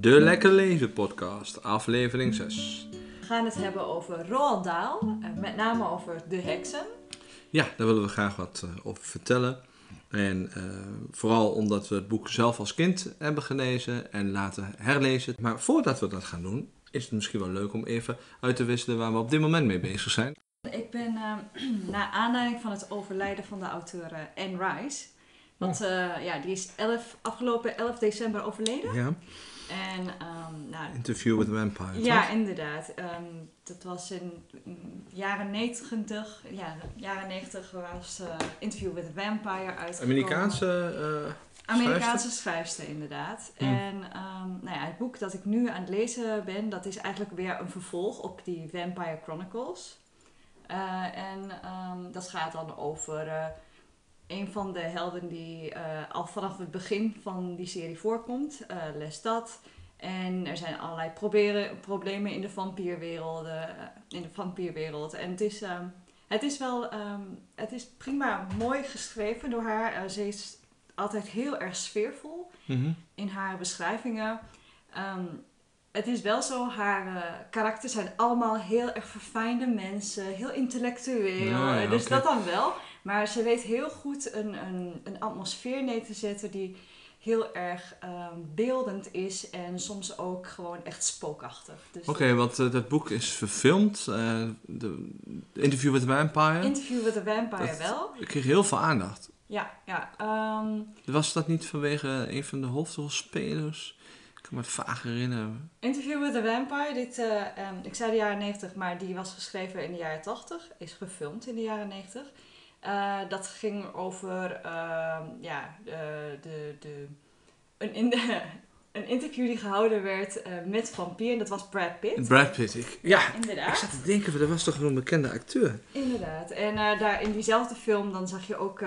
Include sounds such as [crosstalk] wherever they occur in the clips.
De Lekker Lezen podcast, aflevering 6. We gaan het hebben over Roald Dahl, met name over de heksen. Ja, daar willen we graag wat eh, over vertellen. En eh, vooral omdat we het boek zelf als kind hebben gelezen en laten herlezen. Maar voordat we dat gaan doen, is het misschien wel leuk om even uit te wisselen waar we op dit moment mee bezig zijn. Ik ben eh, [clears throat] naar aanleiding van het overlijden van de auteur Anne Rice. Want eh, ja, die is 11, afgelopen 11 december overleden. Ja, En um, nou, Interview with a Vampire. ja, toch? inderdaad. Ehm, dat was in jaren 90, ja, jaren 90 was eh, Interview with a Vampire uitgekomen. Amerikaanse. eh, Amerikaanse schrijfster, inderdaad. Hmm. En ehm, nou ja, het boek dat ik nu aan het lezen ben, dat is eigenlijk weer een vervolg op die Vampire Chronicles. Eh, en dat gaat dan over een van de helden die eh, al vanaf het begin van die serie voorkomt, eh Lestat. En er zijn allerlei proberen, problemen in de vampierwereld. eh, in de vampierwereld. En het is, ehm, het is wel ehm, het is prima mooi geschreven door haar. Ze is altijd heel erg sfeervol mhm. in haar beschrijvingen. Ehm, het is wel zo, haar eh, karakters zijn allemaal heel erg verfijnde mensen, heel intellectueel. Ja, ja, dus dat dan wel. Maar ze weet heel goed een, een, een atmosfeer neer te zetten die heel erg ehm, beeldend is en soms ook gewoon echt spookachtig. Dus Oké, want eh, dat boek is verfilmd. eh, de, de Interview with a Vampire. Interview with a Vampire Dat- wel. Ik kreeg heel veel aandacht. Ja, ja. ehm, Was dat niet vanwege een van de hoofdrolspelers? Ik kan me het vaag herinneren. Interview with a Vampire, dit, eh, ehm, ik zei de jaren 90, maar die was geschreven in de jaren 80, is gefilmd in de jaren 90. Eh, dat ging over ehm, ja, de, de, de, een, in [laughs] een interview die gehouden werd eh, met vampier, en dat was Brad Pitt. Brad Pitt. Ik, ja, ik Inderdaad. zat te denken, dat was toch wel een bekende acteur? Inderdaad. En eh, daar in diezelfde film dan zag je ook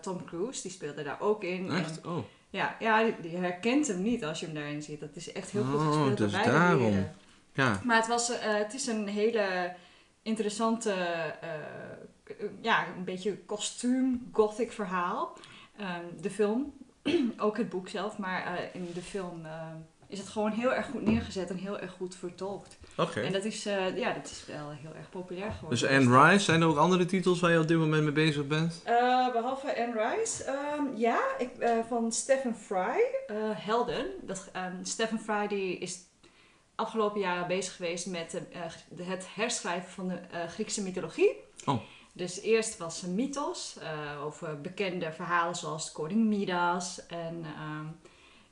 Tom Cruise, die speelde daar ook in. En, Echt? Oh. ja, ja die, die herkent hem niet als je hem daarin ziet. Dat is echt heel goed Oh, gespeeld dus daarom. Ja. Maar het, was, het is een hele interessante, ja, een beetje kostuum, gothic verhaal. Ehm, de film, [clears throat] ook het boek zelf, maar eh, in de film eh, is het gewoon heel erg goed neergezet en heel erg goed vertolkt. Oké. En dat is, eh, ja, dat is wel heel erg populair geworden. Dus Anne Rice, zijn er ook andere titels waar je op dit moment mee bezig bent? Eh, behalve Anne Rice, ehm, ja, ik, eh, van Stephen Fry, eh, Helden. Dat, ehm, Stephen Fry die is afgelopen jaren bezig geweest met de- het herschrijven van de eh, Griekse mythologie. Oh. Dus eerst was een mythos eh, over bekende verhalen zoals koning Midas en ehm,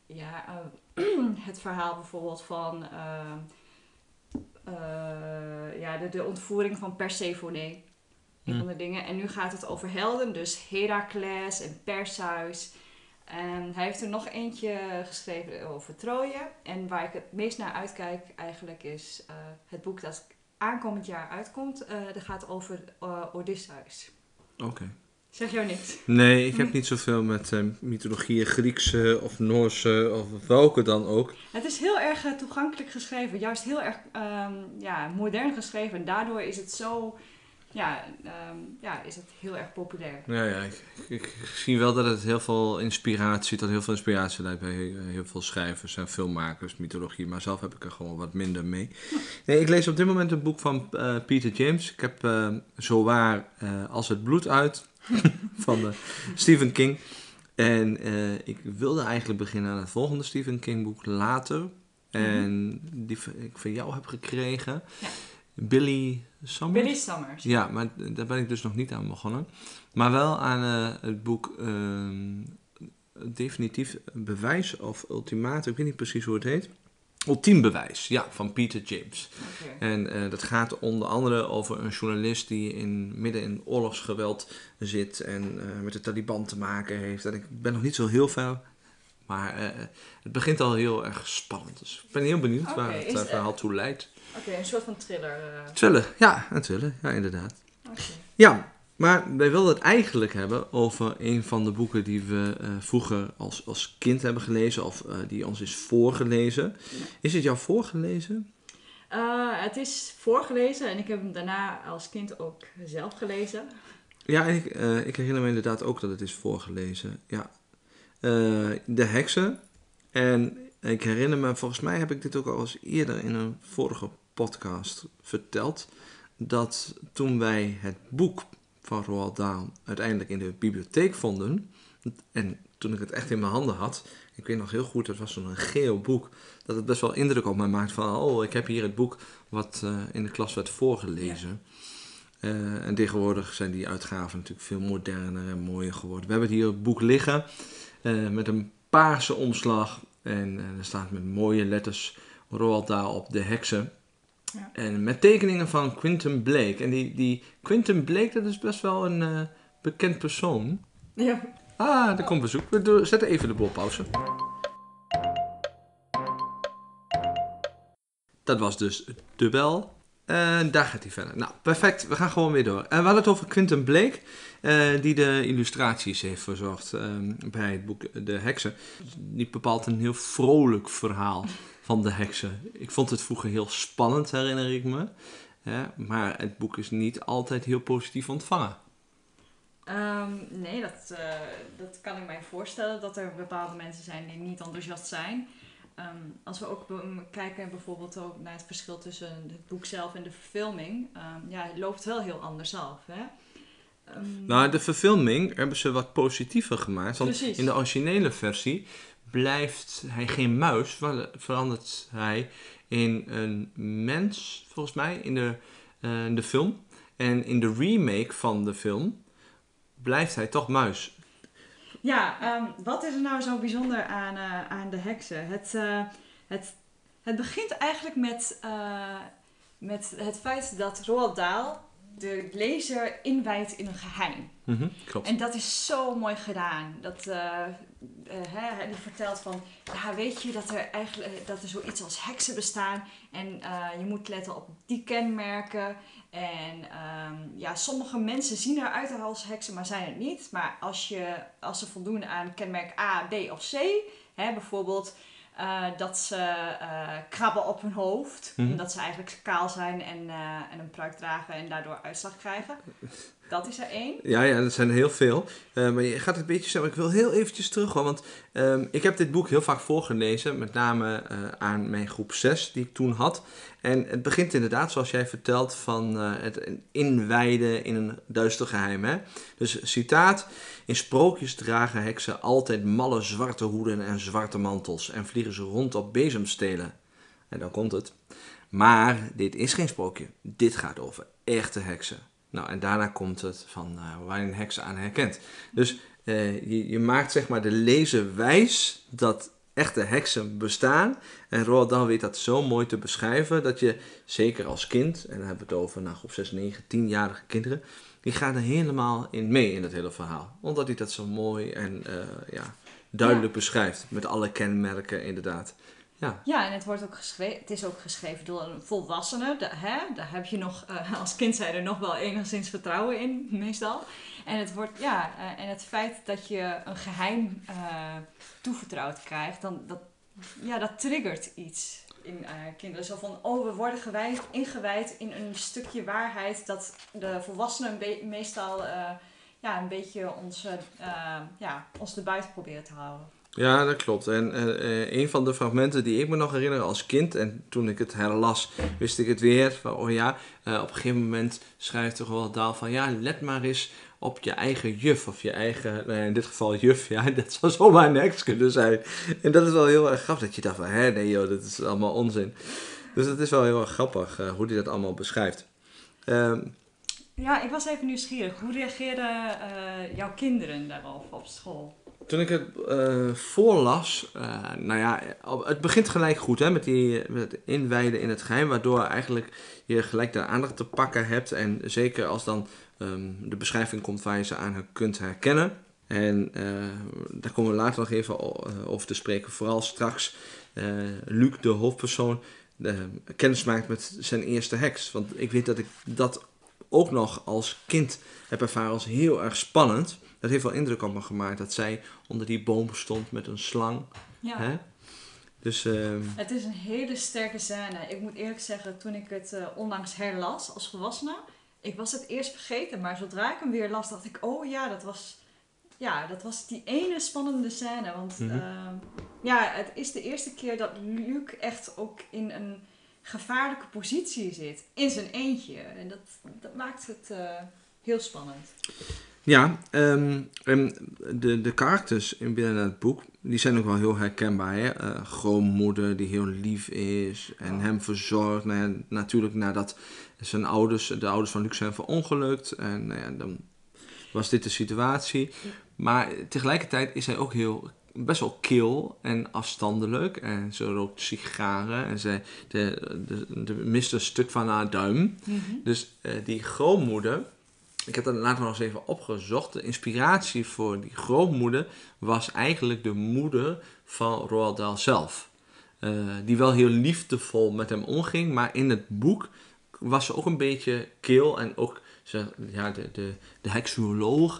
ja, eh, [clears throat] het verhaal bijvoorbeeld van eh, ja, de, de ontvoering van Persephone. Van de dingen. En nu gaat het over helden, dus Heracles en Perseus. En hij heeft er nog eentje geschreven over Troje. En waar ik het meest naar uitkijk eigenlijk is het boek dat aankomend jaar uitkomt. Eh dat gaat over eh, Odysseus. Oké. Zeg jou niks. Nee, ik heb [laughs] niet zoveel met eh, mythologieën, Griekse of Noorse of welke dan ook. Het is heel erg toegankelijk geschreven. Juist heel erg ehm, ja, modern geschreven. En daardoor is het zo... Ja, ehm, ja, is het heel erg populair. Ja, ja, ik, zie wel dat het heel veel inspiratie, tot heel veel inspiratie leidt bij heel veel schrijvers en filmmakers, mythologie. Maar zelf heb ik er gewoon wat minder mee. Nee, ik lees op dit moment een boek van eh, Peter James. Ik heb eh zowaar eh, Als het bloed uit [laughs] van Stephen King. En ik wilde eigenlijk beginnen aan het volgende Stephen King boek later. En die ik van jou heb gekregen. Ja. Billy Summers. Billy Summers. Ja, maar daar ben ik dus nog niet aan begonnen. Maar wel aan eh, het boek ehm, Definitief Bewijs of Ultimatum. Ik weet niet precies hoe het heet. Ultiem Bewijs, ja, van Peter James. En eh, dat gaat onder andere over een journalist die in, midden in oorlogsgeweld zit en eh, met de Taliban te maken heeft. En ik ben nog niet zo heel ver, maar eh, het begint al heel erg spannend. Dus ik ben heel benieuwd waar het eh, verhaal toe leidt. Oké, een soort van thriller. Thriller, ja, een thriller, ja, inderdaad. Oké. Ja, maar wij wilden het eigenlijk hebben over een van de boeken die we vroeger als, als kind hebben gelezen of die ons is voorgelezen. Is het jou voorgelezen? Het is voorgelezen en ik heb hem daarna als kind ook zelf gelezen. Ja, ik, ik herinner me inderdaad ook dat het is voorgelezen. Ja. Eh, de heksen. En Ik herinner me, volgens mij heb ik dit ook al eens eerder in een vorige podcast verteld. Dat toen wij het boek van Roald Dahl uiteindelijk in de bibliotheek vonden. En toen ik het echt in mijn handen had. Ik weet nog heel goed, het was zo'n geel boek. Dat het best wel indruk op mij maakt van, oh, ik heb hier het boek wat eh, in de klas werd voorgelezen. Eh, en tegenwoordig zijn die uitgaven natuurlijk veel moderner en mooier geworden. We hebben hier het boek liggen eh, met een paarse omslag. En er staat met mooie letters Roald Dahl op de heksen. Ja. En met tekeningen van Quentin Blake. En die, die Quentin Blake, dat is best wel een bekend persoon. Ja. Ah, er komt bezoek. We zetten even de bolpauze. Dat was dus de bel. Daar gaat hij verder. Nou, perfect. We gaan gewoon weer door. En we hadden het over Quentin Blake, uh, die de illustraties heeft verzorgd ehm, bij het boek De Heksen. Niet bepaald een heel vrolijk verhaal van de heksen. Ik vond het vroeger heel spannend, herinner ik me. maar het boek is niet altijd heel positief ontvangen. Um, nee, dat, uh, dat kan ik mij voorstellen dat er bepaalde mensen zijn die niet enthousiast zijn. Um, als we ook kijken bijvoorbeeld ook naar het verschil tussen het boek zelf en de verfilming, um, ja, het loopt wel heel anders af. Hè? nou, de verfilming hebben ze wat positiever gemaakt. Want Precies. in de originele versie blijft hij geen muis, verandert hij in een mens, volgens mij, in de, uh, in de film. En in de remake van de film blijft hij toch muis. Ja, um, wat is er nou zo bijzonder aan, uh, aan de heksen? Het, uh, het, het begint eigenlijk met, uh, met het feit dat Roald Dahl de lezer inwijdt in een geheim. Mm -hmm, klopt. En dat is zo mooi gedaan. Dat, hè, die vertelt van, ja, weet je dat er eigenlijk dat er zoiets als heksen bestaan en je moet letten op die kenmerken en um, ja, sommige mensen zien eruit als heksen, maar zijn het niet. Maar als, je, als ze voldoen aan kenmerk A, B of C, hè, bijvoorbeeld uh, dat ze uh, krabben op hun hoofd, mm. omdat ze eigenlijk kaal zijn en, uh, en een pruik dragen en daardoor uitslag krijgen. Dat is er één. Ja, ja, dat zijn er heel veel. Uh, maar je gaat het een beetje zeggen, ik wil heel eventjes terug, want um, ik heb dit boek heel vaak voorgelezen, met name uh, aan mijn groep 6 die ik toen had. En het begint inderdaad, zoals jij vertelt, van uh, het inwijden in een duister geheim. Hè? Dus citaat, in sprookjes dragen heksen altijd malle zwarte hoeden en zwarte mantels en vliegen ze rond op bezemstelen. En dan komt het. Maar dit is geen sprookje, dit gaat over echte heksen. Nou, en daarna komt het van uh, waar je een heks aan herkent. Dus uh, je, je, maakt zeg maar de lezer wijs dat echte heksen bestaan. En Roald Dahl weet dat zo mooi te beschrijven dat je, zeker als kind, en dan hebben we het over nou, op 6, 9, 10-jarige kinderen, die gaan er helemaal in mee in het hele verhaal. Omdat hij dat zo mooi en uh, ja, duidelijk ja. beschrijft. Met alle kenmerken inderdaad. Ja. en het, wordt ook geschreven, het is ook geschreven door een volwassene. Hè? Daar heb je nog, uh, als kind zijn er nog wel enigszins vertrouwen in, meestal. En het, wordt, ja, uh, en het feit dat je een geheim uh, toevertrouwd krijgt, dan, dat, ja, dat triggert iets in kinderen. Zo van, oh, we worden gewijd, ingewijd in een stukje waarheid dat de volwassenen meestal ja, een beetje ons, ja, ons proberen te houden. Ja, dat klopt. En uh, een van de fragmenten die ik me nog herinner als kind, en toen ik het herlas, wist ik het weer. Van, oh ja, uh, op een gegeven moment schrijft er wel Daal van, ja, let maar eens op je eigen juf, of je eigen, nou in dit geval juf, ja, [laughs] dat zou zomaar ex kunnen zijn. En dat is wel heel erg grappig, dat je dacht van, hè, nee joh, dat is allemaal onzin. Dus dat is wel heel erg grappig, hoe hij dat allemaal beschrijft. Um, ja, ik was even nieuwsgierig. Hoe reageerden jouw kinderen daarop op school? Toen ik het uh, voorlas, uh, nou ja, het begint gelijk goed hè, met, die, met het inwijden in het geheim, waardoor eigenlijk je gelijk de aandacht te pakken hebt. En zeker als dan um, de beschrijving komt waar je ze aan kunt herkennen. En uh, daar komen we later nog even over te spreken. Vooral straks Luc, de hoofdpersoon, kennis maakt met zijn eerste heks. Want ik weet dat ik dat ook nog als kind heb ervaren als heel erg spannend dat heeft wel indruk op me gemaakt dat zij onder die boom stond met een slang. Ja. Hè? Dus, uh... Het is een hele sterke scène. Ik moet eerlijk zeggen, toen ik het uh, onlangs herlas als volwassene, ik was het eerst vergeten, maar zodra ik hem weer las, dacht ik, oh ja, dat was, ja, dat was die ene spannende scène. Want Mhm. ehm, ja, het is de eerste keer dat Luc echt ook in een gevaarlijke positie zit. In zijn eentje. En dat, dat maakt het eh, heel spannend. Ja, en de, de karakters in binnen het boek, die zijn ook wel heel herkenbaar. Hè? Eh, grootmoeder die heel lief is en hem verzorgt. Nou ja, natuurlijk nadat zijn ouders, de ouders van Luc zijn verongelukt. En nou ja, dan was dit de situatie. Maar tegelijkertijd is hij ook heel, best wel kil en afstandelijk. En ze rookt sigaren en ze de, de, de mist een stuk van haar duim. Dus eh, die grootmoeder, ik heb dat later nog eens even opgezocht. De inspiratie voor die grootmoeder was eigenlijk de moeder van Roald Dahl zelf. Eh, die wel heel liefdevol met hem omging, maar in het boek was ze ook een beetje kil en ook ja, de, de, de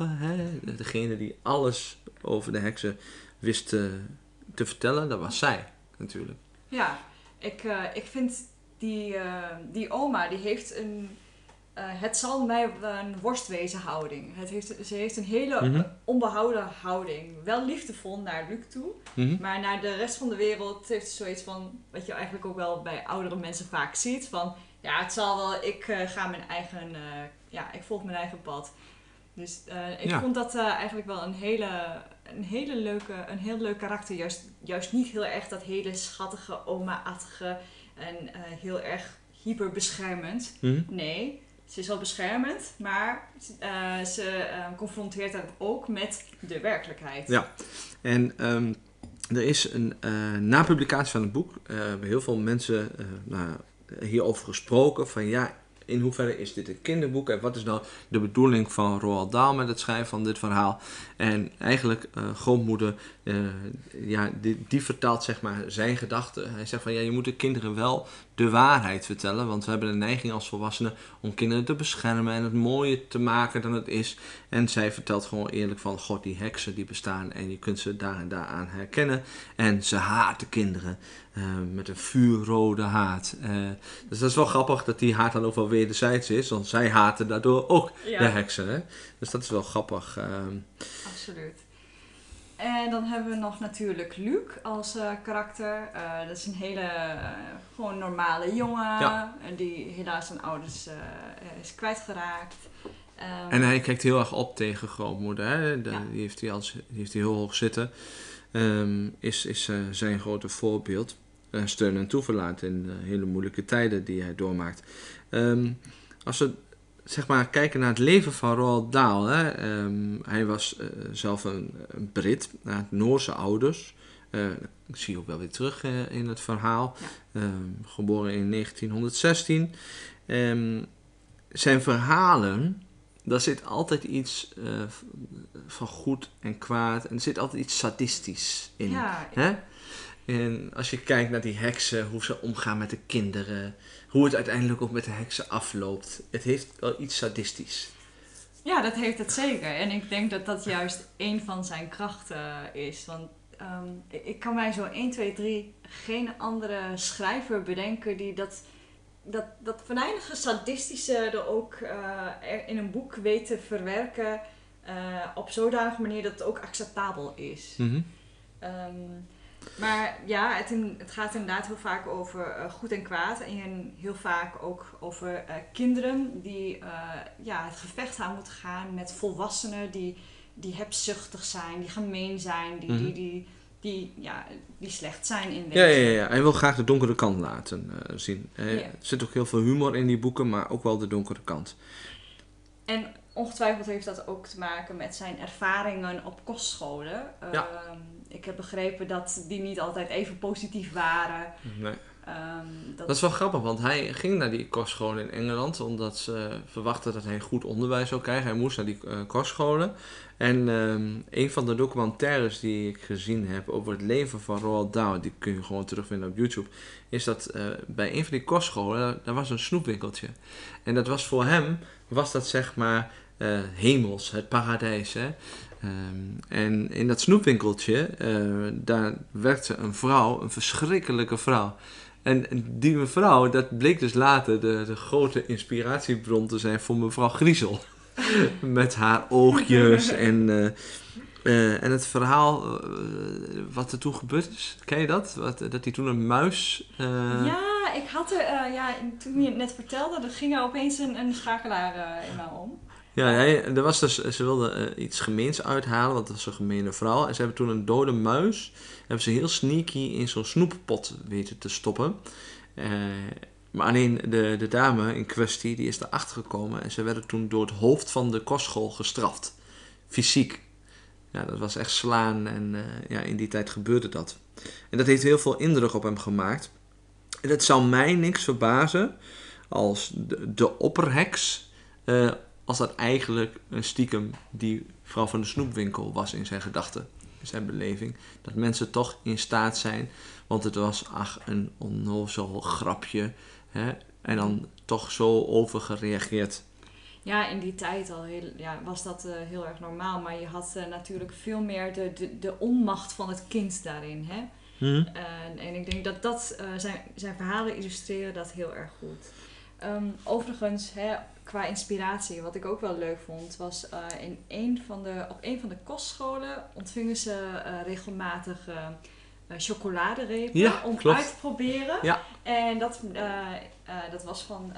hè, degene die alles over de heksen wist te, te vertellen, dat was zij natuurlijk. Ja, ik, eh, ik vind die, eh, die oma, die heeft een... eh, het zal mij een worstwezen houding. Het heeft, ze heeft een hele Mhm. eh, onbehouden houding. Wel liefdevol naar Luc toe. Mhm. Maar naar de rest van de wereld heeft ze zoiets van... Wat je eigenlijk ook wel bij oudere mensen vaak ziet. Van, ja, het zal wel... Ik eh, ga mijn eigen... eh, ja, ik volg mijn eigen pad. Dus ik Ja. vond dat eigenlijk wel een hele, een hele leuke... Een heel leuk karakter. Juist, juist niet heel erg dat hele schattige, oma-achtige... En heel erg hyperbeschermend. Mhm. Nee, ze is wel beschermend, maar eh, ze eh, confronteert hem ook met de werkelijkheid. Ja. En ehm, er is een, eh, na publicatie van het boek, hebben heel veel mensen nou, hierover gesproken. Van ja, in hoeverre is dit een kinderboek en wat is nou de bedoeling van Roald Dahl met het schrijven van dit verhaal? En eigenlijk, eh grootmoeder, eh, ja, die, die vertaalt zeg maar zijn gedachten. Hij zegt van ja, je moet de kinderen wel de waarheid vertellen, want we hebben de neiging als volwassenen om kinderen te beschermen en het mooier te maken dan het is. En zij vertelt gewoon eerlijk van, god, die heksen die bestaan en je kunt ze daar en daar aan herkennen. En ze haat de kinderen eh, met een vuurrode haat. Eh, dus dat is wel grappig dat die haat dan ook wel wederzijds is, want zij haten daardoor ook Ja. de heksen. Hè? Dus dat is wel grappig. ehm. Absoluut. En dan hebben we nog natuurlijk Luc als eh, karakter. Dat is een hele gewoon normale jongen. Ja. en Die helaas zijn ouders is kwijtgeraakt. Ehm, En hij kijkt heel erg op tegen grootmoeder. Hè? De- Ja. die, heeft hij als, die heeft hij heel hoog zitten. Ehm, is is zijn grote voorbeeld. Eh, steun en toeverlaat in eh, hele moeilijke tijden die hij doormaakt. Ehm, als we zeg maar, kijken naar het leven van Roald Dahl. Hè? ehm, hij was eh, zelf een, een Brit. Had Noorse ouders. Dat zie je ook wel weer terug in het verhaal. Ehm, geboren in 1916. Ehm, zijn verhalen, daar zit altijd iets van goed en kwaad. En er zit altijd iets sadistisch in. ja, Hè? En als je kijkt naar die heksen, hoe ze omgaan met de kinderen, hoe het uiteindelijk ook met de heksen afloopt. Het heeft wel iets sadistisch. Ja, dat heeft het zeker. En ik denk dat dat juist een van zijn krachten is. Want ehm, ik- kan mij zo 1, 2, 3 geen andere schrijver bedenken die dat, dat, dat venijnige sadistische er ook eh, er in een boek weet te verwerken. eh, op zodanige manier dat het ook acceptabel is. Ehm, maar ja, het, in- het gaat inderdaad heel vaak over eh, goed en kwaad. En heel vaak ook over eh, kinderen die eh, ja, het gevecht aan moeten gaan met volwassenen die, die hebzuchtig zijn, die gemeen zijn, die, Mhm. die, die, die, ja, die slecht zijn in Ja, ja, ja, ja, hij wil graag de donkere kant laten zien. Er zit ook heel veel humor in die boeken, maar ook wel de donkere kant. En ongetwijfeld heeft dat ook te maken met zijn ervaringen op kostscholen. Ja. Ehm, ik heb begrepen dat die niet altijd even positief waren. Nee. Ehm, dat, Dat is wel grappig, want hij ging naar die kostscholen in Engeland omdat ze verwachten dat hij goed onderwijs zou krijgen. Hij moest naar die eh, kostscholen. En ehm, een van de documentaires die ik gezien heb over het leven van Roald Dahl, die kun je gewoon terugvinden op YouTube, is dat eh, bij een van die kostscholen, daar was een snoepwinkeltje. En dat was voor hem, was dat zeg maar eh, hemels, het paradijs. Hè? Ehm, en in dat snoepwinkeltje, eh, daar werkte een vrouw, een verschrikkelijke vrouw. En die mevrouw, dat bleek dus later de, de grote inspiratiebron te zijn voor mevrouw Griezel. [laughs] Met haar oogjes [laughs] en... eh, Eh, en het verhaal wat er toen gebeurd is, ken je dat? Wat, dat hij toen een muis... Ja, ik had er, ja, toen je het net vertelde, er ging er opeens een, een schakelaar in mij om. Ja, nee, er was dus, ze wilden eh, iets gemeens uithalen, want dat was een gemene vrouw. En ze hebben toen een dode muis, hebben ze heel sneaky in zo'n snoeppot weten te stoppen. Eh, maar alleen de, de dame in kwestie, die is erachter gekomen en ze werden toen door het hoofd van de kostschool gestraft. Fysiek. Ja, dat was echt slaan en eh, ja, in die tijd gebeurde dat. En dat heeft heel veel indruk op hem gemaakt. En het zou mij niks verbazen als de, de opperheks, eh, als dat eigenlijk een stiekem die vrouw van de snoepwinkel was in zijn gedachten, in zijn beleving. Dat mensen toch in staat zijn, want het was ach een onnozel grapje. Hè? En dan toch zo over gereageerd. Ja, in die tijd al heel, ja, was dat eh, heel erg normaal. Maar je had eh, natuurlijk veel meer de, de, de onmacht van het kind daarin. Hè? En, en ik denk dat, dat uh, zijn, zijn verhalen illustreren dat heel erg goed. Um, overigens, hè, qua inspiratie, wat ik ook wel leuk vond, was uh, in een van de, op een van de kostscholen ontvingen ze uh, regelmatig chocoladerepen ja, om klopt. uit te proberen. Ja. En dat, dat was van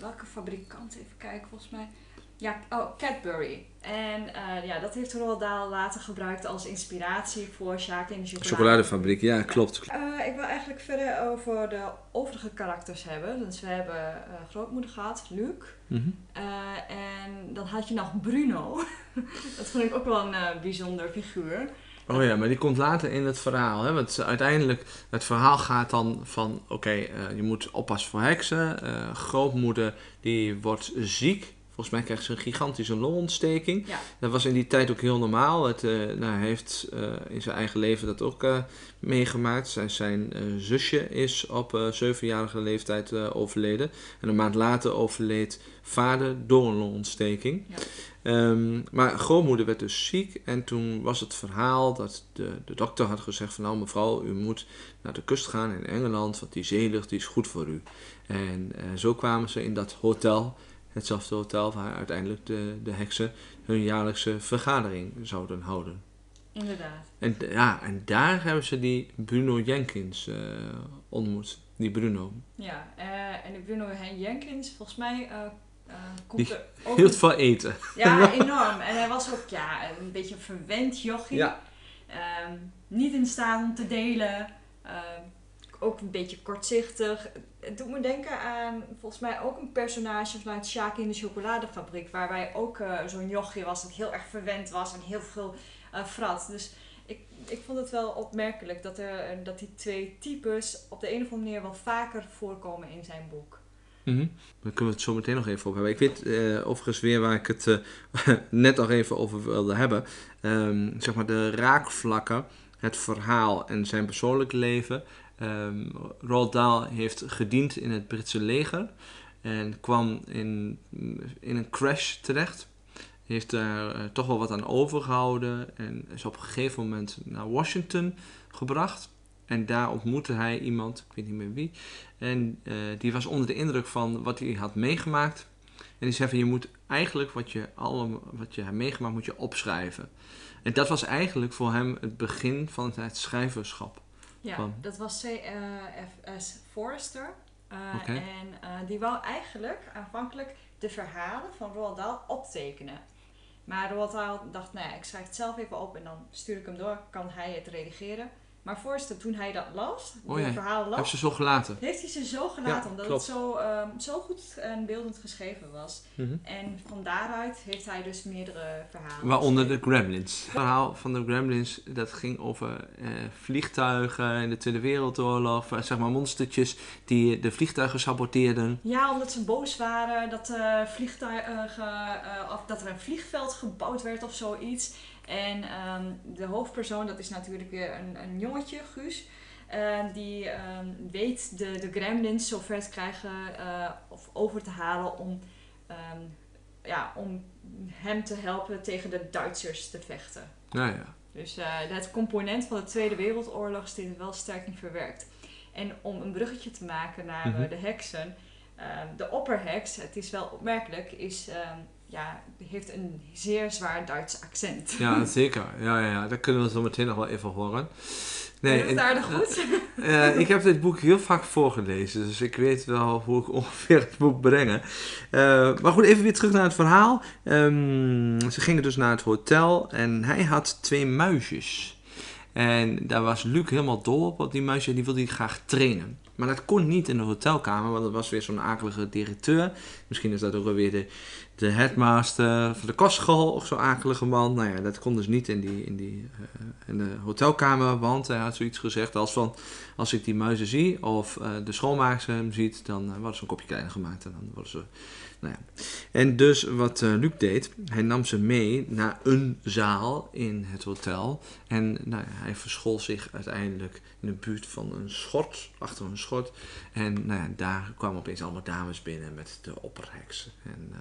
welke fabrikant? Even kijken, volgens mij. Ja, oh, Cadbury. En uh, ja, dat heeft Roald Dahl later gebruikt als inspiratie voor Sjaak in de chocolade. chocoladefabriek. Ja, klopt. Uh, ik wil eigenlijk verder over de overige karakters hebben. Dus we hebben uh, grootmoeder gehad, Luc. Mm -hmm. en dan had je nog Bruno. [laughs] dat vond ik ook wel een bijzonder figuur. Oh ja, maar die komt later in het verhaal. Hè? Want uiteindelijk, het verhaal gaat dan van... Oké, okay, je moet oppassen voor heksen. grootmoeder, die wordt ziek. Volgens mij krijgt ze een gigantische longontsteking. Ja. Dat was in die tijd ook heel normaal. Het, uh, nou, hij heeft uh, in zijn eigen leven dat ook uh, meegemaakt. Zijn, zijn zusje is op zevenjarige leeftijd overleden. En een maand later overleed vader door een longontsteking. Ja. Um, maar grootmoeder werd dus ziek. En toen was het verhaal dat de, de dokter had gezegd van... Nou mevrouw, u moet naar de kust gaan in Engeland. Want die zeelucht die is goed voor u. En zo kwamen ze in dat hotel hetzelfde hotel waar uiteindelijk de, de heksen hun jaarlijkse vergadering zouden houden. Inderdaad. En, ja, en daar hebben ze die Bruno Jenkins uh, ontmoet. Die Bruno. Ja, uh, en die Bruno Jenkins, volgens mij uh, komt die er ook... [laughs] hield van eten. Ja, [laughs] enorm. En hij was ook ja, een beetje een verwend jochie. Ja. Um, niet in staat om te delen. Ook een beetje kortzichtig. Het doet me denken aan volgens mij ook een personage vanuit Sjaak in de chocoladefabriek. Waarbij ook uh, zo'n jochje was dat heel erg verwend was en heel veel uh, frat. Dus ik, ik vond het wel opmerkelijk dat, er, dat die twee types op de een of andere manier wel vaker voorkomen in zijn boek. Mm. Daar kunnen we het zo meteen nog even over hebben. Ik weet uh, overigens weer waar ik het [laughs] net nog even over wilde hebben. Um, zeg maar de raakvlakken, het verhaal en zijn persoonlijk leven. Um, Roald Dahl heeft gediend in het Britse leger en kwam in, in een crash terecht. Heeft daar uh, toch wel wat aan overgehouden en is op een gegeven moment naar Washington gebracht. En daar ontmoette hij iemand, ik weet niet meer wie, en uh, die was onder de indruk van wat hij had meegemaakt. En die zei je moet eigenlijk wat je, allemaal, wat je hebt meegemaakt, moet je opschrijven. En dat was eigenlijk voor hem het begin van het schrijverschap. Ja, Van- dat was C.F.S. Forrester. Uh, Oké. En uh, die wou eigenlijk aanvankelijk de verhalen van Roald Dahl optekenen. Maar Roald Dahl dacht, nou ja, ik schrijf het zelf even op en dan stuur ik hem door, kan hij het redigeren. Maar Forrester, toen hij dat las, Oh de ja, verhalen las, Heb ze zo gelaten. heeft hij ze zo gelaten, Ja, omdat klopt. het zo, ehm, zo goed en beeldend geschreven was. Mhm. En van daaruit heeft hij dus meerdere verhalen Waaronder de. Gremlins. Het verhaal van de Gremlins, dat ging over eh, vliegtuigen in de Tweede Wereldoorlog. eh, Zeg maar monstertjes die de vliegtuigen saboteerden. Ja, omdat ze boos waren dat, eh, vliegtuigen, eh, of dat er een vliegveld gebouwd werd of zoiets. En ehm, de hoofdpersoon, dat is natuurlijk weer een, een jongetje, Guus. eh, die ehm, weet de, de gremlins zover te krijgen eh, of over te halen om, ehm, ja, om hem te helpen tegen de Duitsers te vechten. Nou ja. Dus eh, het component van de Tweede Wereldoorlog is dit wel sterk in verwerkt. En om een bruggetje te maken naar eh, Mhm. de heksen. de opperheks, het is wel opmerkelijk, is, ehm, ja, heeft een zeer zwaar Duits accent. Ja, [laughs] zeker. Ja, ja, ja. Dat kunnen we zo meteen nog wel even horen. Nee, het aardig goed. [laughs] Eh, ik heb dit boek heel vaak voorgelezen, dus ik weet wel hoe ik ongeveer het moet brengen. Eh, maar goed, even weer terug naar het verhaal. Ehm, ze gingen dus naar het hotel en hij had twee muisjes. En daar was Luc helemaal dol op, op die muisjes, en die wilde hij graag trainen. Maar dat kon niet in de hotelkamer, want dat was weer zo'n akelige directeur. Misschien is dat ook weer de, de headmaster van de kostschool of zo'n akelige man. Nou ja, dat kon dus niet in, die, in, die, eh, in de hotelkamer, want hij had zoiets gezegd als van... Als ik die muizen zie of eh, de schoonmaakster hem ziet, dan uh, worden ze een kopje kleiner gemaakt. En dan worden ze... Nou ja. En dus wat uh, Luc deed, hij nam ze mee naar een zaal in het hotel. En nou ja, hij verschool zich uiteindelijk in de buurt van een schort, achter een schort. En nou ja, daar kwamen opeens allemaal dames binnen met de opperheksen. En uh,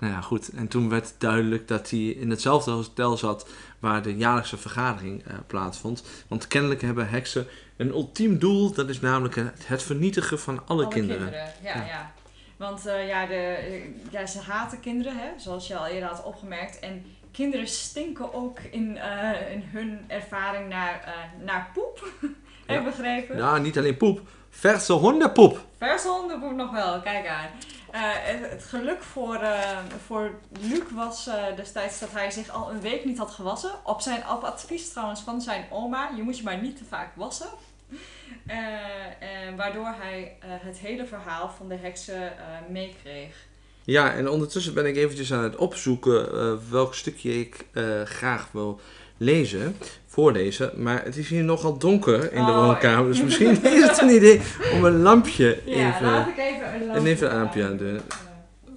nou ja, goed. En toen werd duidelijk dat hij in hetzelfde hotel zat waar de jaarlijkse vergadering uh, plaatsvond. Want kennelijk hebben heksen een ultiem doel, dat is namelijk het vernietigen van alle, Alle kinderen. kinderen, ja, ja. ja. Want uh, ja, de, ja, ze haten kinderen, hè, zoals je al eerder had opgemerkt. En kinderen stinken ook in, uh, in hun ervaring naar, naar poep. [laughs] Heb je begrepen? Ja, niet alleen poep. Verse hondenpoep. Verse hondenpoep nog wel, kijk aan. Uh, het, het, geluk voor, uh, voor Luc was uh, destijds dat hij zich al een week niet had gewassen. Op, zijn, advies trouwens van zijn oma. Je moet je maar niet te vaak wassen. Waardoor hij het hele verhaal van de heksen meekreeg. Ja, en ondertussen ben ik eventjes aan het opzoeken welk stukje ik graag wil lezen, voorlezen. Maar het is hier nogal donker in de Oh, woonkamer, dus [laughs] misschien is het een idee om een lampje Ja, even... laat ik even een lampje en even een aan doen.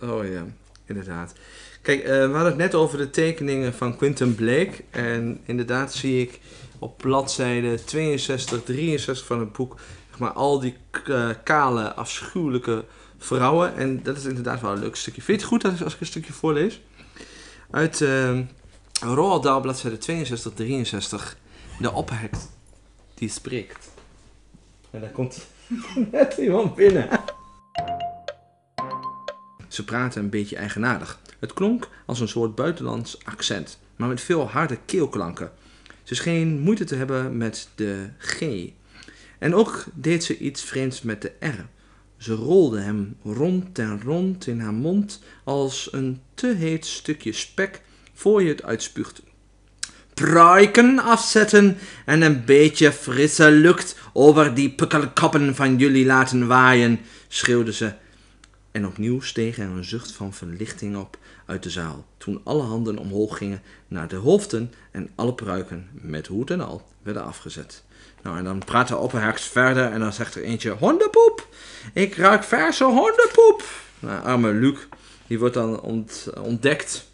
Oh ja, inderdaad. Kijk, we hadden het net over de tekeningen van Quentin Blake. En inderdaad zie ik op bladzijde 62, 63 van het boek, zeg maar, al die uh, kale, afschuwelijke vrouwen. En dat is inderdaad wel een leuk stukje. Vind je het goed als ik een stukje voorlees? Uit uh, Roald Dahl, bladzijde 62, 63. De opperheks die spreekt. En daar komt [laughs] net iemand binnen. Ze praten een beetje eigenaardig. Het klonk als een soort buitenlands accent, maar met veel harde keelklanken. Ze scheen moeite te hebben met de G. En ook deed ze iets vreemds met de R. Ze rolde hem rond en rond in haar mond als een te heet stukje spek voor je het uitspuugt. Pruiken afzetten en een beetje frisse lucht over die pukkelkoppen van jullie laten waaien, schreeuwde ze. En opnieuw steeg er een zucht van verlichting op uit de zaal, toen alle handen omhoog gingen naar de hoofden en alle pruiken, met hoed en al, werden afgezet. Nou, en dan praat de opperheks verder en dan zegt er eentje, hondenpoep, ik ruik verse hondenpoep. Nou, arme Luc, die wordt dan ont, ontdekt.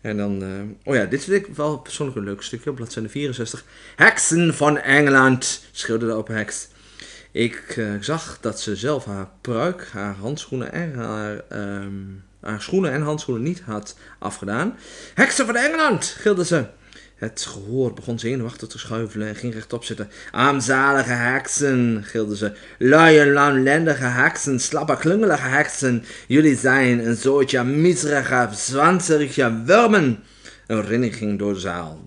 En dan, uh, oh ja, dit vind ik wel persoonlijk een leuk stukje, op bladzijde 64. Heksen van Engeland, schreeuwde de opperheks. Ik uh, zag dat ze zelf haar pruik, haar handschoenen en haar, um, haar schoenen en handschoenen niet had afgedaan. Heksen van Engeland, gilde ze. Het gehoor begon zenuwachtig te schuifelen en ging rechtop zitten. Armzalige heksen, gilde ze. Luie, lamlendige heksen, slappe, klungelige heksen. Jullie zijn een soortje miserige, zwanserige wormen. Een rilling ging door de zaal.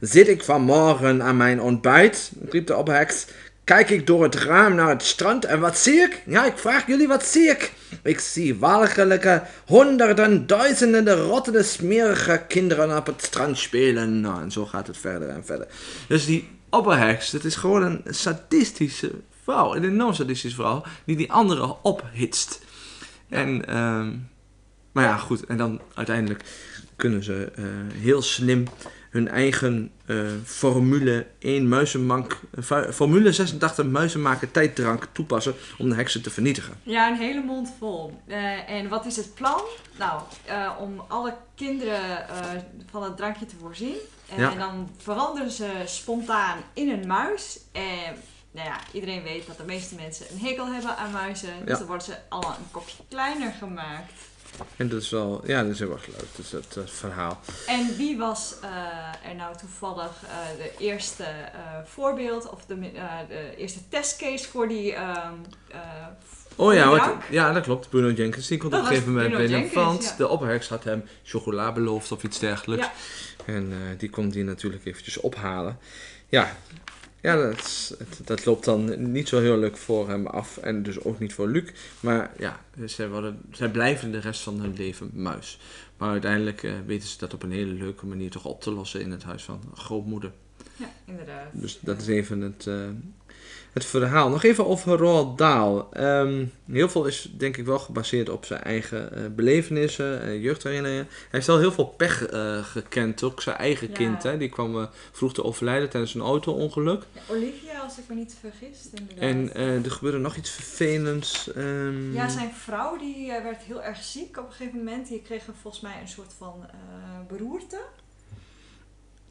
Zit ik vanmorgen aan mijn ontbijt? riep de opheks. Kijk ik door het raam naar het strand en wat zie ik? Ja, ik vraag jullie, wat zie ik? Ik zie walgelijke, honderden, duizenden rottende, smerige kinderen op het strand spelen. Nou, en zo gaat het verder en verder. Dus die opperheks, dat is gewoon een sadistische vrouw, een enorm sadistische vrouw, die die andere ophitst. En, um, maar ja, goed, en dan uiteindelijk kunnen ze uh, heel slim hun eigen uh, formule 1 muizenmank, uh, formule 86 muizenmaker tijddrank toepassen om de heksen te vernietigen. Ja, een hele mond vol. Uh, en wat is het plan? Nou, om alle kinderen van het drankje te voorzien. En, Ja. en dan veranderen ze spontaan in een muis. En nou ja, iedereen weet dat de meeste mensen een hekel hebben aan muizen. Dus Ja. dan worden ze allemaal een kopje kleiner gemaakt. En dat is wel, ja, dat is heel erg leuk, dus dat eh, verhaal. En wie was eh, er nou toevallig eh, de eerste voorbeeld of de, de eerste testcase voor die, ehm, eh, Oh ja, Ja. wat- ja, dat klopt. Bruno Jenkins, die komt op een gegeven moment binnen. Want ja. de opperheks had hem chocola beloofd of iets dergelijks. Ja. En die komt die natuurlijk eventjes ophalen. Ja, ja dat, is- dat loopt dan niet zo heel leuk voor hem af. En dus ook niet voor Luc. Maar ja, zij, worden, zij blijven de rest van hun leven muis. Maar uiteindelijk eh, weten ze dat op een hele leuke manier toch op te lossen in het huis van grootmoeder. Ja, inderdaad. Dus dat is even het, eh, het verhaal. Nog even over Roald Dahl. Ehm, heel veel is denk ik wel gebaseerd op zijn eigen eh, belevenissen, en jeugdherinneringen. Hij heeft wel heel veel pech eh, gekend, ook zijn eigen Ja. kind. Hè? Die kwam eh, vroeg te overlijden tijdens een auto-ongeluk. Ja, Olivia, als ik me niet vergis, inderdaad. En er gebeurde nog iets vervelends. ehm, Ja, zijn vrouw die werd heel erg ziek op een gegeven moment. Die kreeg volgens mij een soort van beroerte.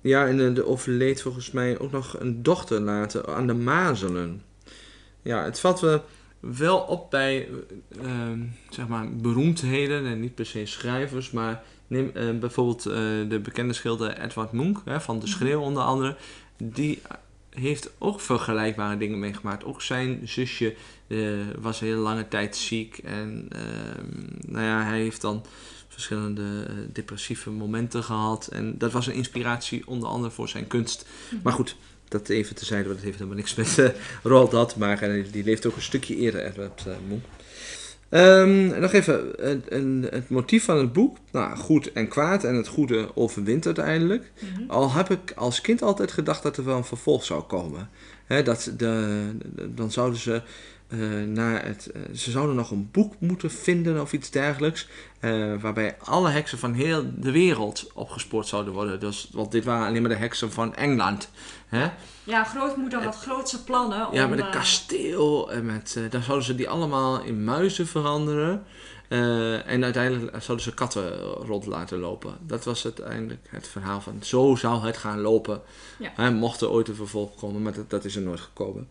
Ja, en eh, er overleed volgens mij ook nog een dochter later aan de mazelen. Ja, het valt wel, wel op bij eh, ehm, zeg maar beroemdheden en niet per se schrijvers, maar neem eh, bijvoorbeeld de bekende schilder Edward Munch hè, van De Schreeuw onder andere. Die heeft ook vergelijkbare dingen meegemaakt. Ook zijn zusje was een hele lange tijd ziek en ehm, nou ja, hij heeft dan verschillende eh, depressieve momenten gehad. En dat was een inspiratie onder andere voor zijn kunst. Maar goed, dat even tezijde, want het heeft helemaal niks met uh, Roald Dahl te maken. En die leeft ook een stukje eerder, Edward uh, nog even, het, een- het motief van het boek. Nou, goed en kwaad. En het goede overwint uiteindelijk. Mhm. Al heb ik als kind altijd gedacht dat er wel een vervolg zou komen. Dat de, de- dan zouden ze eh, naar het. eh, ze zouden nog een boek moeten vinden of iets dergelijks. eh, waarbij alle heksen van heel de wereld opgespoord zouden worden. Dus, want dit waren alleen maar de heksen van Engeland. Hè? Ja, grootmoeder had grootse plannen. Ja, om, met een kasteel. En met, dan zouden ze die allemaal in muizen veranderen. En uiteindelijk zouden ze katten rond laten lopen. Dat was uiteindelijk het verhaal van zo zou het gaan lopen. Ja. Mocht er ooit een vervolg komen, maar dat, dat is er nooit gekomen.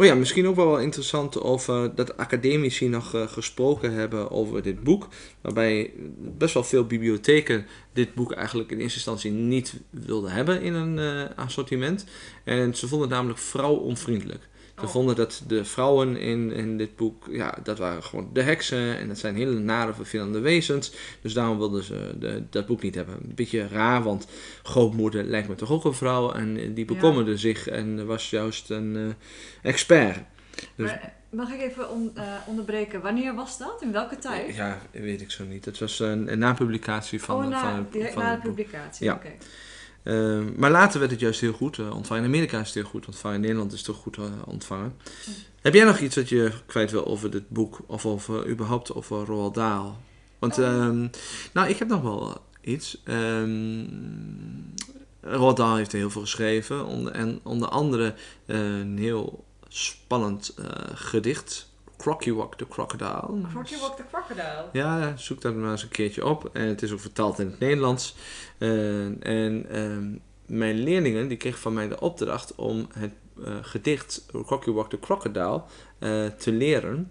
Oh ja, misschien ook wel interessant over dat academici nog eh, gesproken hebben over dit boek. Waarbij best wel veel bibliotheken dit boek eigenlijk in eerste instantie niet wilden hebben in een eh, assortiment. En ze vonden het namelijk vrouwonvriendelijk. Ze Oh. vonden dat de vrouwen in, in dit boek, ja, dat waren gewoon de heksen. En dat zijn hele nare, vervelende wezens. Dus daarom wilden ze de, dat boek niet hebben. Een beetje raar, want grootmoeder lijkt me toch ook een vrouw. En die Ja. bekommerde zich en was juist een eh, expert. Dus- Maar, eh, mag ik even on- eh, onderbreken? Wanneer was dat? In welke tijd? Ja, weet ik zo niet. Het was een, een napublicatie van, oh, na, van, het- direct van na de publicatie. Ja. Oké. Eh, maar later werd het juist heel goed eh, ontvangen. In Amerika is het heel goed ontvangen. In Nederland is het toch goed eh, ontvangen. Heb jij nog iets wat je kwijt wil over dit boek? Of over, überhaupt over Roald Dahl? Want, Oh. ehm, nou, ik heb nog wel iets. Ehm Roald Dahl heeft heel veel geschreven. Onder, en onder andere eh, een heel spannend eh, gedicht. Crocky Walk the Crocodile. Crocky Walk the Crocodile. Ja, zoek dat maar eens een keertje op. En het is ook vertaald in het Nederlands. Eh, en ehm, mijn leerlingen die kregen van mij de opdracht om het eh, gedicht Crocky Walk the Crocodile eh, te leren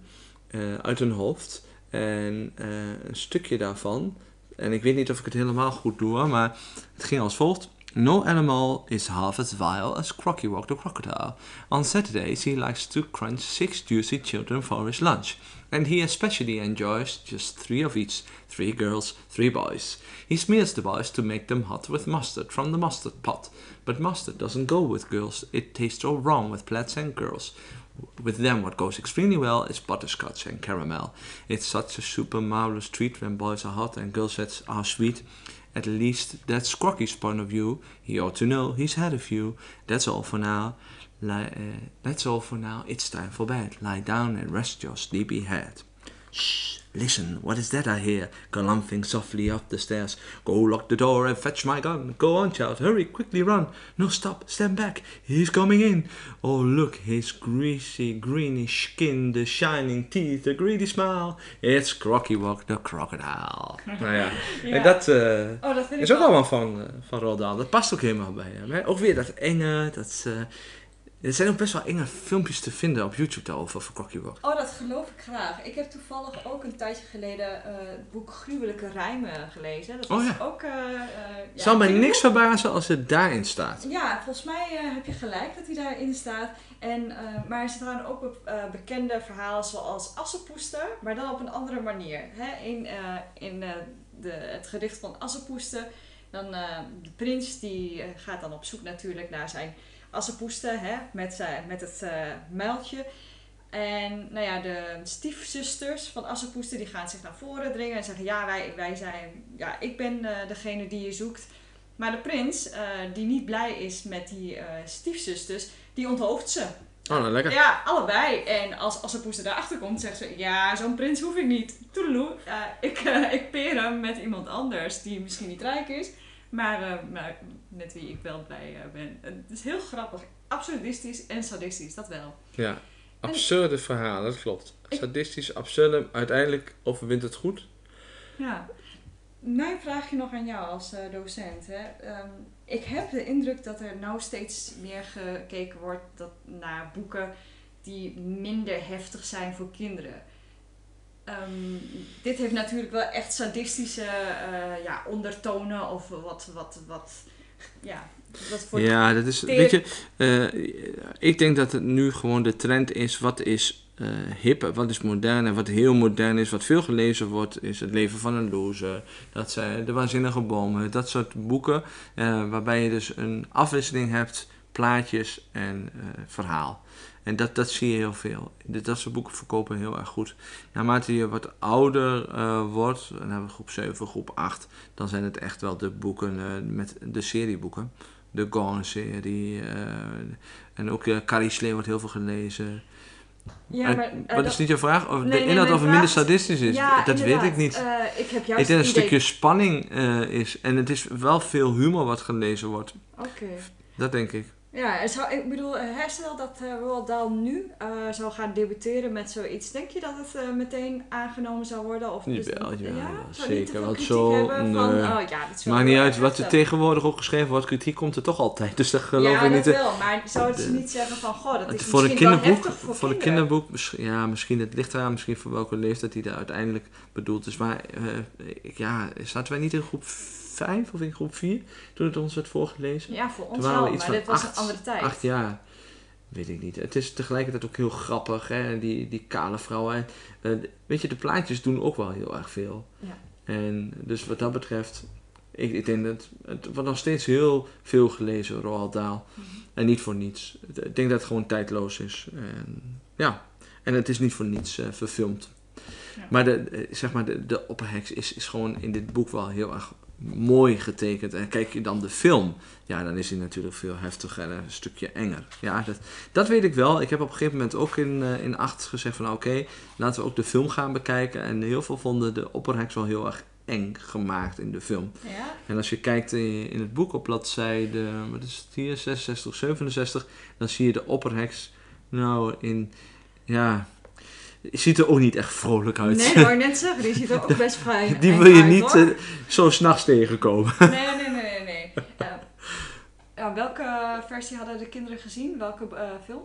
uit hun hoofd. En een stukje daarvan, en ik weet niet of ik het helemaal goed doe, maar het ging als volgt. No animal is half as vile as Crocky Walk the Crocodile. On Saturdays he likes to crunch six juicy children for his lunch. And he especially enjoys just three of each three girls, three boys. He smears the boys to make them hot with mustard from the mustard pot. But mustard doesn't go with girls, it tastes all wrong with plaids and girls. With them, what goes extremely well is butterscotch and caramel. It's such a super marvelous treat when boys are hot and girls are sweet. At least that's Crocky's point of view. He ought to know he's had a few. That's all for now. Uh, that's all for now. It's time for bed. Lie down and rest your sleepy head. Shh! Listen, what is that I hear? Galumphing softly up the stairs. Go lock the door and fetch my gun. Go on, child, hurry, quickly run. No, stop, stand back. He's coming in. Oh, look, his greasy, greenish skin, the shining teeth, the greedy smile. It's Crocky Walk the Crocodile. nou ja, Ja. en dat eh, Oh, dat is ook wel- allemaal van, eh, van Roald Dat past ook helemaal bij hem. Hè? Ook weer dat enge, dat... eh, Er zijn ook best wel enge filmpjes te vinden op YouTube daarover, over Cocky Rock. Oh, dat geloof ik graag. Ik heb toevallig ook een tijdje geleden eh, het boek Gruwelijke Rijmen gelezen. Dat Oh, was ja. ook... eh eh, ja, Zou mij niks verbazen als het daarin staat. Ja, volgens mij heb je gelijk dat hij daarin staat. En, maar er staan ook be- bekende verhalen zoals Assepoester, maar dan op een andere manier. Hè? In, in de, het gedicht van Assepoester, dan de prins die gaat dan op zoek natuurlijk naar zijn Assepoester hè? Met, zijn, met het eh muiltje. En nou ja, de stiefzusters van Assepoester die gaan zich naar voren dringen en zeggen: Ja, wij, wij zijn, ja, ik ben eh, degene die je zoekt. Maar de prins, eh, die niet blij is met die eh, stiefzusters, die onthoofdt ze. Oh, nou lekker. Ja, allebei. En als, als de poester daarachter komt, zegt ze: Ja, zo'n prins hoef ik niet. Toedeloe. Ik, eh, ik peer hem met iemand anders die misschien niet rijk is, maar, eh, maar met wie ik wel blij eh, ben. Het is heel grappig. Absurdistisch en sadistisch, dat wel. Ja, absurde verhalen, dat klopt. Sadistisch, absurde, uiteindelijk overwint het goed. Ja. Mijn vraagje nog aan jou als eh, docent. Hè. Ehm, ik heb de indruk dat er nou steeds meer gekeken wordt dat, naar boeken die minder heftig zijn voor kinderen. Ehm, dit heeft natuurlijk wel echt sadistische eh, ja, ondertonen of wat, wat, wat, ja, voor Ja, dat is, weet je, eh, ik denk dat het nu gewoon de trend is, wat is eh, hip, wat is modern en wat heel modern is, wat veel gelezen wordt, is Het leven van een loser, dat zijn De waanzinnige bomen, dat soort boeken, eh, waarbij je dus een afwisseling hebt, plaatjes en verhaal. En dat, dat zie je heel veel. Dat soort boeken verkopen heel erg goed. Naarmate je wat ouder eh, wordt, dan hebben we groep 7, groep 8, dan zijn het echt wel de boeken eh, met de serieboeken. De Gone-serie. eh, en ook uh, Carrie Slee wordt heel veel gelezen. Ja, maar, Wat is niet je vraag? Of Nee, de inhoud of het minder sadistisch is? Ja, dat weet ik niet. Eh, ik heb ik denk dat een stukje spanning is. En het is wel veel humor wat gelezen wordt. Oké. Dat denk ik. Ja, zou, ik bedoel, eh, herstel dat uh, Roald Dahl nu eh, zou gaan debuteren met zoiets. Denk je dat het meteen aangenomen zou worden? Of dus- Jawel, ja? zeker, want zo- hebben van, nee. oh ja, wel Maakt niet uit wat er tegenwoordig ook geschreven wordt. Kritiek komt er toch altijd. Dus dat geloof ja, ik dat niet. wel. Maar zou ze de- niet zeggen van, goh, dat is voor een kinderboek, voor, voor een kinderboek, misschien- ja, misschien het ligt eraan, misschien voor welke leeftijd die daar uiteindelijk bedoeld is. Maar ik- ja, zaten wij niet in groep 5 of in groep 4 toen het ons werd voorgelezen? Ja, voor ons wel, maar dit was acht- een andere tijd. Acht jaar. Weet ik niet. Het is tegelijkertijd ook heel grappig, hè? Die, die kale vrouw. En, eh, weet je, de plaatjes doen ook wel heel erg veel. Ja. En dus wat dat betreft, ik, ik denk dat het wordt nog steeds heel veel gelezen, Roald Dahl. Mhm. En niet voor niets. Ik denk dat het gewoon tijdloos is. En, ja, en het is niet voor niets eh, verfilmd. Ja. Maar, de, eh, zeg maar de, de opperheks is, is gewoon in dit boek wel heel erg mooi getekend. En kijk je dan de film, ja, dan is hij natuurlijk veel heftiger en een stukje enger. Ja, dat, dat weet ik wel. Ik heb op een gegeven moment ook in, eh, in acht gezegd van, oké, laten we ook de film gaan bekijken. En heel veel vonden de opperheks wel heel erg eng gemaakt in de film. Ja? En als je kijkt in, in het boek op bladzijde, wat is het hier, 66, 67, dan zie je de opperheks nou in, ja, ziet er ook niet echt vrolijk uit. Nee, dat [laughs] wou ik net zeggen. Die ziet er ook best vrij Die wil je uit, niet eh, zo s'nachts tegenkomen. Nee, nee, nee, nee. nee. Ja. Ja, welke versie hadden de kinderen gezien? Welke eh, film?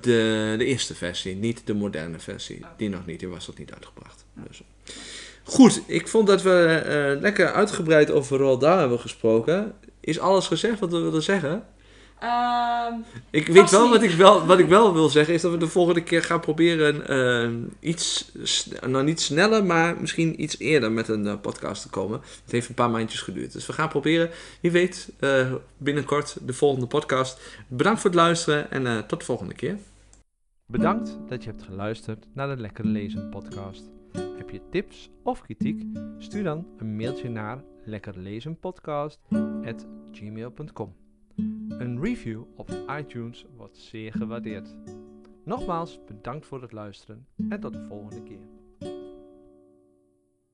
De, de eerste versie, niet de moderne versie. Oh. Die nog niet, die was nog niet uitgebracht. Dus. Goed, ik vond dat we eh, lekker uitgebreid over Roald Dahl hebben gesproken. Is alles gezegd wat we wilden zeggen? Ehm, Ik weet wel niet. wat ik wel, wat ik wel wil zeggen, is dat we de volgende keer gaan proberen eh, iets, nou niet sneller, maar misschien iets eerder met een eh, podcast te komen. Het heeft een paar maandjes geduurd. Dus we gaan proberen, wie weet, eh, binnenkort de volgende podcast. Bedankt voor het luisteren en eh, tot de volgende keer. Bedankt dat je hebt geluisterd naar de Lekker Lezen podcast. Heb je tips of kritiek? Stuur dan een mailtje naar lekkerlezenpodcast.gmail.com Een review op iTunes wordt zeer gewaardeerd. Nogmaals bedankt voor het luisteren en tot de volgende keer.